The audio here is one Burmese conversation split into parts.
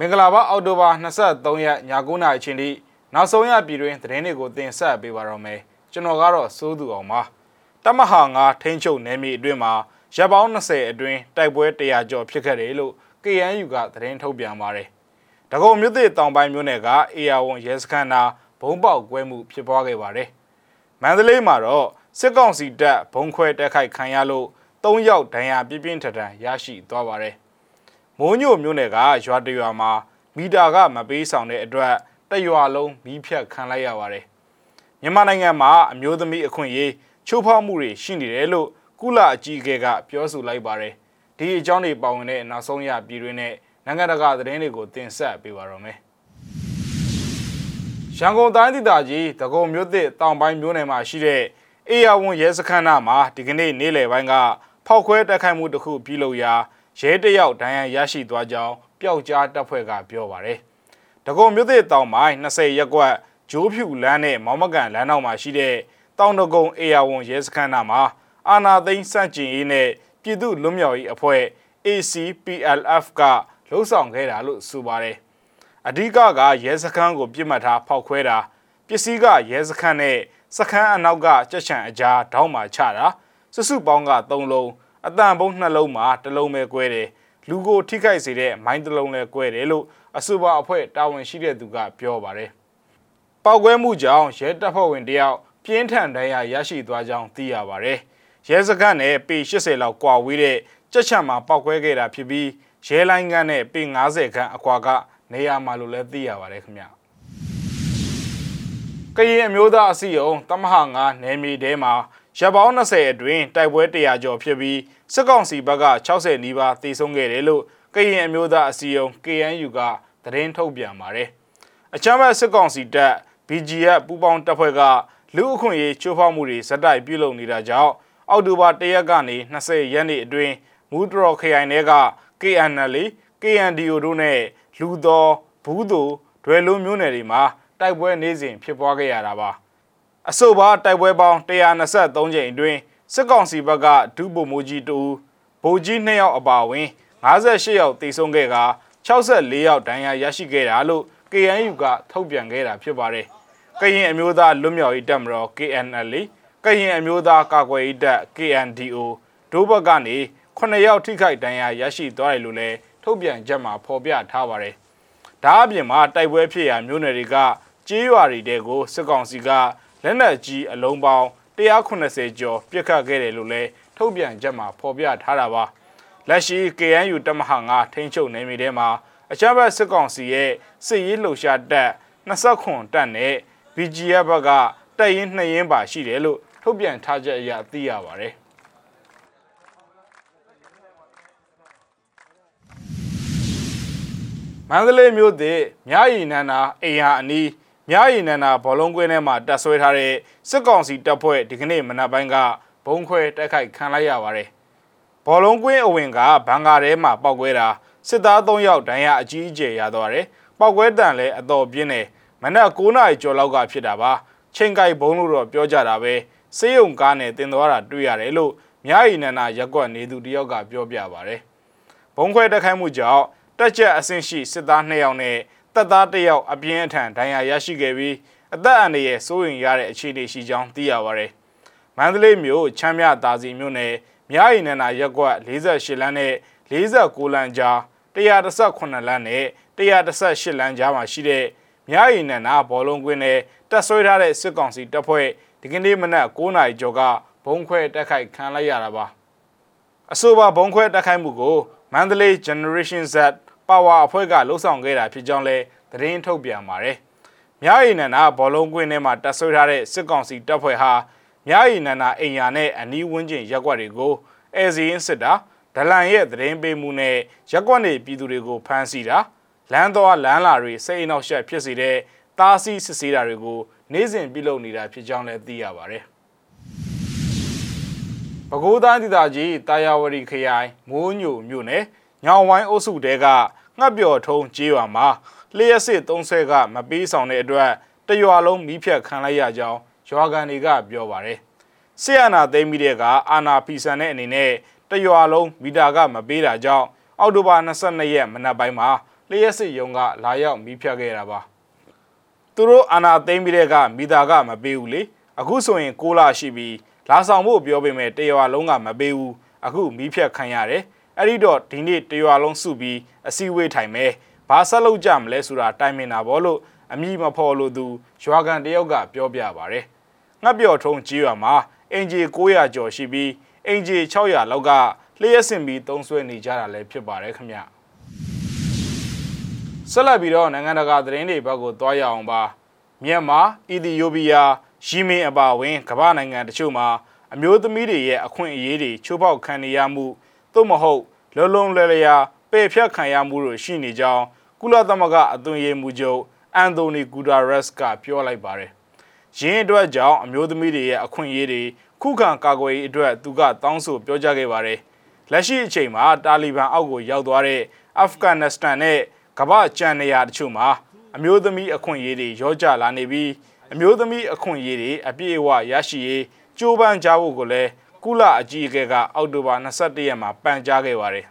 မင်္ဂလာပါအောက်တိုဘာ23ရက်ည9:00နာရီချိန်ထိနောက်ဆုံးရပြည်တွင်းသတင်းတွေကိုတင်ဆက်ပေးပါတော့မယ်ကျွန်တော်ကတော့စိုးသူအောင်ပါတမဟာ9ထိန်းချုပ်နယ်မြေအတွင်းမှာရပ်ပေါင်း20အတွင်းတိုက်ပွဲ100ကျော်ဖြစ်ခဲ့တယ်လို့ KNU ကသတင်းထုတ်ပြန်ပါတယ်ဒဂုံမြို့သစ်တောင်ပိုင်းမြို့နယ်ကအေယာဝန်ရဲစခန်းနာဘုံပေါက်ကွဲမှုဖြစ်ပွားခဲ့ပါတယ်မန္တလေးမှာတော့စစ်ကောင်စီတပ်ဘုံခွဲတက်ခိုက်ခံရလို့၃ယောက်ဒဏ်ရာပြင်းပြင်းထန်ထန်ရရှိသွားပါတယ် မိုးညိုမြို့နယ်ကရွာတရွာမှာမီတာကမပေးဆောင်တဲ့အတွက်တရွာလုံးမီးဖြတ်ခံလိုက်ရပါတယ်မြန်မာနိုင်ငံမှာအမျိုးသမီးအခွင့်အရေးချိုးဖောက်မှုတွေရှိနေတယ်လို့ကုလအကြီးအကဲကပြောဆိုလိုက်ပါတယ်ဒီအကြောင်းတွေပါဝင်တဲ့နောက်ဆုံးရပြည်တွင်းနဲ့နိုင်ငံတကာသတင်းတွေကိုတင်ဆက်ပေးပါတော့မယ်ရန်ကုန်တိုင်းဒေသကြီးတကုံမြို့သစ်တောင်ပိုင်းမြို့နယ်မှာရှိတဲ့အေယာဝန်ရဲစခန်းနာမှာဒီကနေ့နေ့လယ်ပိုင်းကဖောက်ခွဲတိုက်ခိုက်မှုတစ်ခုပြုလုပ်ရာ ရဲတယောက်ဒဏ်ရာရရှိသွားကြောင်းပျောက်ကြားတပ်ဖွဲ့ကပြောပါတယ်။တကုံမြို့သစ်တောင်ပိုင်း20ရက်ကွက်ဂျိုးဖြူလမ်းနဲ့မောင်မကန်လမ်းနောက်မှာရှိတဲ့တောင်တကုံအေယာဝန်ရဲစခန်းနာမှာအာနာသိန်းစန့်ကျင်ရေးနဲ့ပြည်သူ့လွတ်မြောက်ရေးအဖွဲ့ ACPLF ကလှုပ်ဆောင်ခဲ့တာလို့ဆိုပါတယ်။အဓိကကရဲစခန်းကိုပြစ်မှတ်ထားဖောက်ခွဲတာပစ္စည်းကရဲစခန်းနဲ့စခန်းအနောက်ကကြက်ချံအကြားတောင်းမှချတာစုစုပေါင်းက3လုံး အတန်ပုံးနှလုံးမှာတစ်လုံးပဲကွဲတယ်လူကိုထိခိုက်စေတဲ့မိုင်းတစ်လုံးလည်းကွဲတယ်လို့အဆိုပါအဖွဲ့တာဝန်ရှိတဲ့သူကပြောပါတယ်။ပောက်ကွဲမှုကြောင့်ရဲတပ်ဖွဲ့ဝင်တယောက်ပြင်းထန်ဒဏ်ရာရရှိသွားကြောင်းသိရပါတယ်။ရဲစခန်းနဲ့ပေ80လောက်ကွာဝေးတဲ့ကြက်ချံမှာပောက်ကွဲခဲ့တာဖြစ်ပြီးရဲလိုင်းကနဲ့ပေ90ခန့်အကွာကနေရာမှာလို့လည်းသိရပါတယ်ခင်ဗျာ။ကရင်အမျိုးသားအစည်းအရုံးတမဟာ9နယ်မြေထဲမှာ ရပ်ပေါင်း20အတွင်းတိုက်ပွဲ100ကျော်ဖြစ်ပြီးစစ်ကောင်စီဘက်က60နီးပါးသေဆုံးခဲ့တယ်လို့ကရင်အမျိုးသားအစည်းအရုံး KNU ကသတင်းထုတ်ပြန်ပါတယ်။အချမ်းဘတ်စစ်ကောင်စီတပ် BGF ပူးပေါင်းတပ်ဖွဲ့ကလူအခွင့်အရေးချိုးဖောက်မှုတွေဇက်တိုက်ပြုလုပ်နေတာကြောင့်အောက်တိုဘာ၁ရက်ကနေ20ရက်နေ့အတွင်းမူတရော်ခရိုင်ထဲက KNL KNDO တို့နဲ့လူတော်ဘူးသူဒွယ်လုံးမျိုးနယ်တွေမှာတိုက်ပွဲနေစဉ်ဖြစ်ပွားခဲ့ရတာပါ အဆိုပါတိုက်ပွဲပေါင်း123ကြိမ်အတွင်းစစ်ကောင်စီဘက်ကဒုဗိုလ်မှူးကြီးတူဗိုလ်ကြီး2ယောက်အပါအဝင်58ယောက်တေဆုံးခဲ့က64ယောက်ဒဏ်ရာရရှိခဲ့တာလို့ KNU ကထုတ်ပြန်ခဲ့တာဖြစ်ပါတယ်။ကရင်အမျိုးသားလွတ်မြောက်ရေးတပ်မတော် KNL ကရင်အမျိုးသားကာကွယ်ရေးတပ် KNDO ဒိုးဘက်ကနေ9ယောက်ထိခိုက်ဒဏ်ရာရရှိသွားတယ်လို့လည်းထုတ်ပြန်ချက်မှာဖော်ပြထားပါတယ်။ဒါအပြင်မှာတိုက်ပွဲဖြစ်ရာမြို့နယ်တွေကကြေးရွာတွေတဲကိုစစ်ကောင်စီက လက်နက်ကြီးအလုံးပေါင်း180ကျော်ပြစ်ခတ်ခဲ့တယ်လို့လည်းထုတ်ပြန်ချက်မှာဖော်ပြထားတာပါလက်ရှိ KNU တမဟာ9ထိန်းချုပ်နယ်မြေထဲမှာအကြမ်းဖက်စစ်ကောင်စီရဲ့စစ်ရေးလှုပ်ရှားတပ်29တပ်နဲ့ BGF ဘက်ကတပ်ရင်း2ရင်းပါရှိတယ်လို့ထုတ်ပြန်ထားချက်အရသိရပါတယ်မန္တလေးမြို့သစ်မြရီနန္နာအိမ်ဟာအနီး မြရီနန္နာဘောလုံးကွင်းထဲမှာတပ်ဆွဲထားတဲ့စစ်ကောင်စီတပ်ဖွဲ့ဒီကနေ့မနက်ပိုင်းကဘုံခွဲတိုက်ခိုက်ခံလိုက်ရပါတယ်။ဘောလုံးကွင်းအဝင်ကဘန်ကာထဲမှာပောက်ကွဲတာစစ်သား၃ယောက်ဒဏ်ရာအကြီးအကျယ်ရသွားတယ်။ပောက်ကွဲတန်လည်းအတော်ပြင်းတယ်။မနက်9နာရီကျော်လောက်ကဖြစ်တာပါ။ချိန်ကိုက်ဘုံလို့တော့ပြောကြတာပဲ။စေးရုံကားနဲ့တင်သွားတာတွေ့ရတယ်လို့မြရီနန္နာရက်ကွက်နေသူတယောက်ကပြောပြပါတယ်။ဘုံခွဲတိုက်ခိုက်မှုကြောင့်တက်ချက်အဆင့်ရှိစစ်သား2ယောက်နဲ့ တပ်သား1ယောက်အပြင်းအထန်ဒဏ်ရာရရှိခဲ့ပြီးအသက်အန္တရာယ်စိုးရိမ်ရတဲ့အခြေအနေရှိကြောင်းသိရပါတယ်။မန္တလေးမြို့ချမ်းမြသာစီမြို့နယ်မြရီနန္နာရက်ကွက်48လမ်းနဲ့49လမ်းကြား118လမ်းနဲ့118လမ်းကြားမှာရှိတဲ့မြရီနန္နာဘောလုံးကွင်းနဲ့တက်ဆွဲထားတဲ့စစ်ကောင်စီတပ်ဖွဲ့ဒီကနေ့မနက်9နာရီကျော်ကဘုံခွဲတက်ခိုက်ခံလိုက်ရတာပါ။အဆိုပါဘုံခွဲတက်ခိုက်မှုကိုမန္တလေး Generation Z ပါဝါအဖွဲ့ကလှုပ်ဆောင်ခဲ့တာဖြစ်ကြောင်းလည်းသတင်းထုတ်ပြန်ပါတယ်။မြရီနန္ဒာဘောလုံးကွင်းထဲမှာတပ်ဆွဲထားတဲ့စစ်ကောင်စီတပ်ဖွဲ့ဟာမြရီနန္ဒာအိမ်ယာနဲ့အနီးဝန်းကျင်ရက်ွက်တွေကိုအဲဇီရင်စစ်တာဒလန်ရဲ့သတင်းပေးမှုနဲ့ရက်ွက်နေပြည်သူတွေကိုဖမ်းဆီးတာလမ်းတော်လမ်းလာတွေစိတ်အနှောက်အယှက်ဖြစ်စေတဲ့တားဆီးစစ်ဆေးတာတွေကိုနေ့စဉ်ပြုလုပ်နေတာဖြစ်ကြောင်းလည်းသိရပါတယ်။ပဲခူးတိုင်းဒေသကြီးတာယာဝတီခရိုင်မိုးညိုမြို့နယ် ညောင်ဝိုင်းအုပ်စုတဲကငှက်ပျော်ထုံးကြေးရွာမှာလျှက်စစ်သုံးဆွဲကမပေးဆောင်တဲ့အတွက်တရွာလုံးမီးဖြတ်ခံလိုက်ရကြောင်းရွာကန်တွေကပြောပါတယ်။ဆီယနာသိမ်းပြီးတဲ့ကအာနာဖီဆန်တဲ့အနေနဲ့တရွာလုံးမီတာကမပေးတာကြောင့်အောက်တိုဘာ22ရက်မနက်ပိုင်းမှာလျှက်စစ်ယုံကလာရောက်မိဖြတ်ခဲ့တာပါသူတို့အာနာသိမ့်ပြီးတဲ့ကမိသားကမပေးဘူးလေအခုဆိုရင်6လရှိပြီလာဆောင်ဖို့ပြောပေမဲ့တရွာလုံးကမပေးဘူးအခုမိဖြတ်ခံရတယ် အဲ့ဒီတော့ဒီနေ့တရွာလုံးစုပြီးအစည်းအဝေးထိုင်မယ်ဘာဆက်လုပ်ကြမလဲဆိုတာတိုင်ပင်တာပေါ့လို့အမိမဖော်လို့သူရွာကန်တယောက်ကပြောပြပါဗျငှက်ပြော်ထုံးကြီးရွာမှာအင်ဂျီ900ကျော်ရှိပြီးအင်ဂျီ600လောက်ကလျှက်စင်ပြီးသုံးဆွဲနေကြတာလည်းဖြစ်ပါတယ်ခင်ဗျဆက်လက်ပြီးတော့နိုင်ငံတကာသတင်းတွေဘက်ကိုတွားရအောင်ပါမြန်မာအီသီယိုးပီးယားယီမင်အပါအဝင်ကမ္ဘာနိုင်ငံတချို့မှာအမျိုးသမီးတွေရဲ့အခွင့်အရေးတွေချိုးဖောက်ခံနေရမှု သို့မဟုတ်လုံလုံလည်လျာပယ်ဖြတ်ခံရမှုတို့ရှိနေကြောင်းကုလသမဂ္ဂအသွင်ရေးမှုချုပ်အန်တိုနီဂူဒါရက်စ်ကပြောလိုက်ပါတယ်။ရင်းအတွက်ကြောင့်အမျိုးသမီးတွေရဲ့အခွင့်အရေးတွေခုခံကာကွယ်ရေးအတွက်သူကတောင်းဆိုပြောကြားခဲ့ပါတယ်။လက်ရှိအချိန်မှာတာလီဘန်အောက်ကိုရောက်သွားတဲ့အာဖဂန်နစ္စတန်နဲ့ကမ္ဘာကျန်နေရာတချို့မှာအမျိုးသမီးအခွင့်အရေးတွေရောကြလာနေပြီးအမျိုးသမီးအခွင့်အရေးတွေအပြည့်အဝရရှိရေးကြိုးပမ်းကြဖို့ကိုလည်း ကုလအကြီးအကဲကအောက်တိုဘာ22ရက်မှာပန်ကြားခဲ့ပါတယ်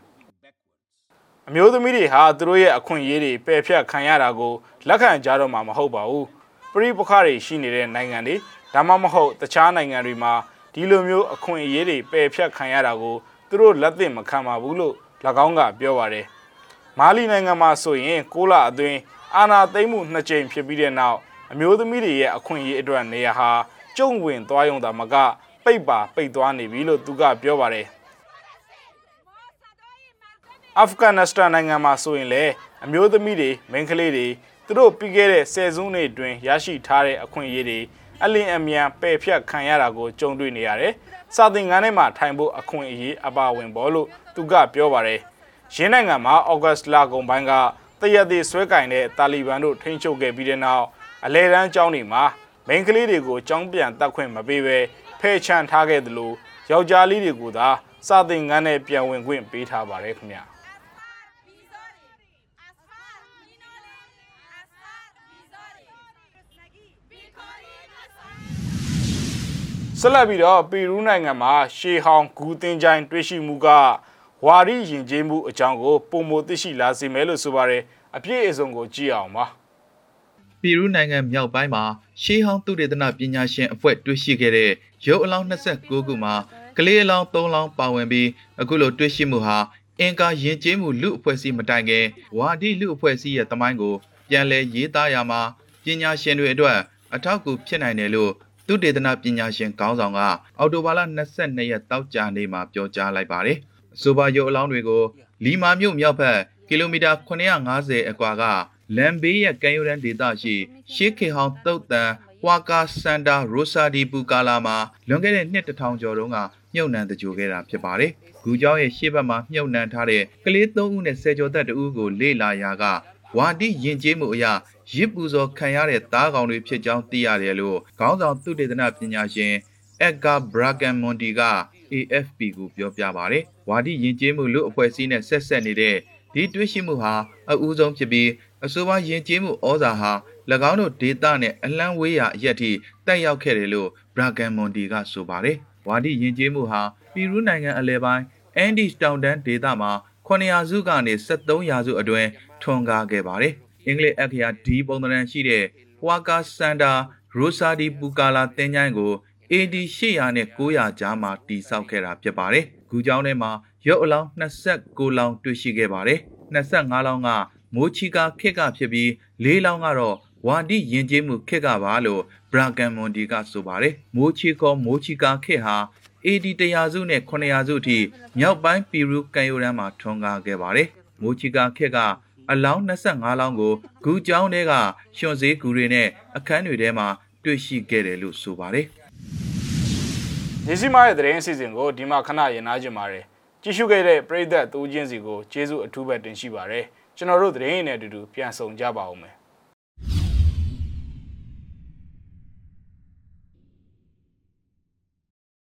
အမျိုးသမီးတွေဟာသူတို့ရဲ့အခွင့်အရေးတွေပယ်ဖြတ်ခံရတာကိုလက်ခံကြတော့မှာမဟုတ်ပါဘူးပရိပခတွေရှိနေတဲ့နိုင်ငံတွေဒါမှမဟုတ်တခြားနိုင်ငံတွေမှာဒီလိုမျိုးအခွင့်အရေးတွေပယ်ဖြတ်ခံရတာကိုသူတို့လက်သင့်မခံပါဘူးလို့၎င်းကပြောပါတယ်မာလီနိုင်ငံမှာဆိုရင်6လအတွင်းအာဏာသိမ်းမှုနှစ်ကြိမ်ဖြစ်ပြီးတဲ့နောက်အမျိုးသမီးတွေရဲ့အခွင့်အရေးအတွက်နေရာဟာကျုံဝင်သွားရုံသာမက ပိတ်ပါပိတ်သွားနေပြီလို့သူကပြောပါတယ်အာဖဂန်နစ္စတန်နိုင်ငံမှာဆိုရင်လည်းအမျိုးသမီးတွေမိန်းကလေးတွေသူတို့ပြီးခဲ့တဲ့ဆယ်စုနှစ်အတွင်းရရှိထားတဲ့အခွင့်အရေးတွေအလင်းအမြန်ပယ်ဖြတ်ခံရတာကိုကြုံတွေ့နေရတယ်။စာသင်ခန်းထဲမှာထိုင်ဖို့အခွင့်အရေးအပါဝင်ပေါ်လို့သူကပြောပါတယ်။ရင်းနိုင်ငံမှာဩဂတ်စ်လကုန်ပိုင်းကတရက်သေးဆွဲကင်တဲ့တာလီဘန်တို့ထိန်းချုပ်ခဲ့ပြီးတဲ့နောက်အလဲတန်းကျောင်းတွေမှာမိန်းကလေးတွေကိုကျောင်းပြန်တက်ခွင့်မပေးဘဲ ဖဲချန်ထားခဲ့သလိုယောက်ျားလေးတွေကိုသာစာသင်ခန်းထဲပြန်ဝင်ခွင့်ပေးထားပါတယ်ခင်ဗျာဆက်လက်ပြီးတော့ပီရူးနိုင်ငံမှာရှေဟောင်းဂူတင်ချိုင်းတွေ့ရှိမှုကဝါရီယဉ်ကျေးမှုအကြောင်းကိုပုံမသိရှိလာစေမယ်လို့ဆိုပါတယ်အပြည့်အစုံကိုကြည့်အောင်ပါ ပီရူးနိုင်ငံမြောက်ပိုင်းမှာရှေးဟောင်းသုတေသနပညာရှင်အဖွဲ့တွေ့ရှိခဲ့တဲ့ရုပ်အလောင်း29ခုမှာကလေးအလောင်း3လောင်းပါဝင်ပြီးအခုလိုတွေ့ရှိမှုဟာအင်ကာယဉ်ကျေးမှုလူအဖွဲ့အစည်းမတိုင်ခင်ဝါဒီလူအဖွဲ့အစည်းရဲ့တမိုင်းကိုပြန်လည်ရေးသားရမှာပညာရှင်တွေအတွက်အထောက်အကူဖြစ်နိုင်တယ်လို့သုတေသနပညာရှင်ခေါင်းဆောင်ကအော်တိုဘာလ22ရက်တောက်ကြနေ့မှာပြောကြားလိုက်ပါတယ်။ဆိုပါရုပ်အလောင်းတွေကိုလီမာမြို့မြောက်ဘက်ကီလိုမီတာ950အကွာက လမ်ဘေးရဲ့ကမ်းရိုးတန်းဒေသရှိရှေးခေဟောင်းတုတ်တန်ဟွာကာစန်တာရိုဆာဒီပူကာလာမှာလွန်ခဲ့တဲ့နှစ်တစ်ထောင်ကျော်တုန်းကမြုပ်နှံတကြိုခဲ့တာဖြစ်ပါတယ်။ဂူကျောင်းရဲ့ရှေ့ဘက်မှာမြုပ်နှံထားတဲ့ကလေး၃ဦးနဲ့ဆယ်ကျော်သက်တဦးကိုလေ့လာရာကဝါတိယဉ်ကျေးမှုအရာရစ်ပူဇော်ခံရတဲ့သားကောင်တွေဖြစ်ကြောင်းသိရတယ်လို့ခေါင်းဆောင်သုတေသနပညာရှင်အက်ဂါဘရာကန်မွန်တီက AFP ကိုပြောပြပါဗျ။ဝါဒီယဉ်ကျေးမှုလူအဖွဲ့အစည်းနဲ့ဆက်ဆက်နေတဲ့ဒီတွေ့ရှိမှုဟာအဦးဆုံးဖြစ်ပြီး အဆိုပါယဉ်ကျေးမှုဩဇာဟာ၎င်းတို့ဒေတာနဲ့အလန်းဝေးရာအရက်ထိတက်ရောက်ခဲ့တယ်လို့ဘရာကန်မွန်တီကဆိုပါတယ်။ဝါဒီယဉ်ကျေးမှုဟာပီရူးနိုင်ငံအလဲပိုင်းအန်ဒီတောင်တန်းဒေသမှာ900စုကနေ73ရာစုအတွင်းထွန်းကားခဲ့ပါတယ်။အင်္ဂလိပ်အခရာဒီပုံသဏ္ဍာန်ရှိတဲ့ဟွာကာစန်တာရိုဆာဒီပူကာလာတင်းချိုင်းကို AD 800နဲ့900ကြားမှာတည်ဆောက်ခဲ့တာဖြစ်ပါတယ်။ဂူကျောင်းထဲမှာရုပ်အလောင်း29လောင်းတွေ့ရှိခဲ့ပါတယ်။25လောင်းက မိုးချီကာခက်ကဖြစ်ပြီး၄လောင်းကတော့ဝါဒီယဉ်ကျေးမှုခက်ကပါလို့ဘရာကန်မွန်ဒီကဆိုပါတယ်။မိုးချီကောမိုးချီကာခက်ဟာ AD 100စုနဲ့900စုအထိမြောက်ပိုင်းပီရူကန်ယိုရန်မှာထွန်းကားခဲ့ပါတယ်။မိုးချီကာခက်ကအလောင်း25လောင်းကိုဂူကျောင်းထဲကရွှွန်စည်းကူတွေနဲ့အခန်းတွေထဲမှာတွေ့ရှိခဲ့တယ်လို့ဆိုပါတယ်။ဒီစီမာရဲ့သတင်းအစီအစဉ်ကိုဒီမှာခဏရင်နာကြပါတယ်။ကြည့်ရှုခဲ့တဲ့ပရိသတ်တူးချင်းစီကိုကျေးဇူးအထူးပဲတင်ရှိပါတယ်။ ကျွန်တော်တို့သတင်းရင်းနဲ့အတူတူပြန်ဆောင်ကြပါဦးမယ်။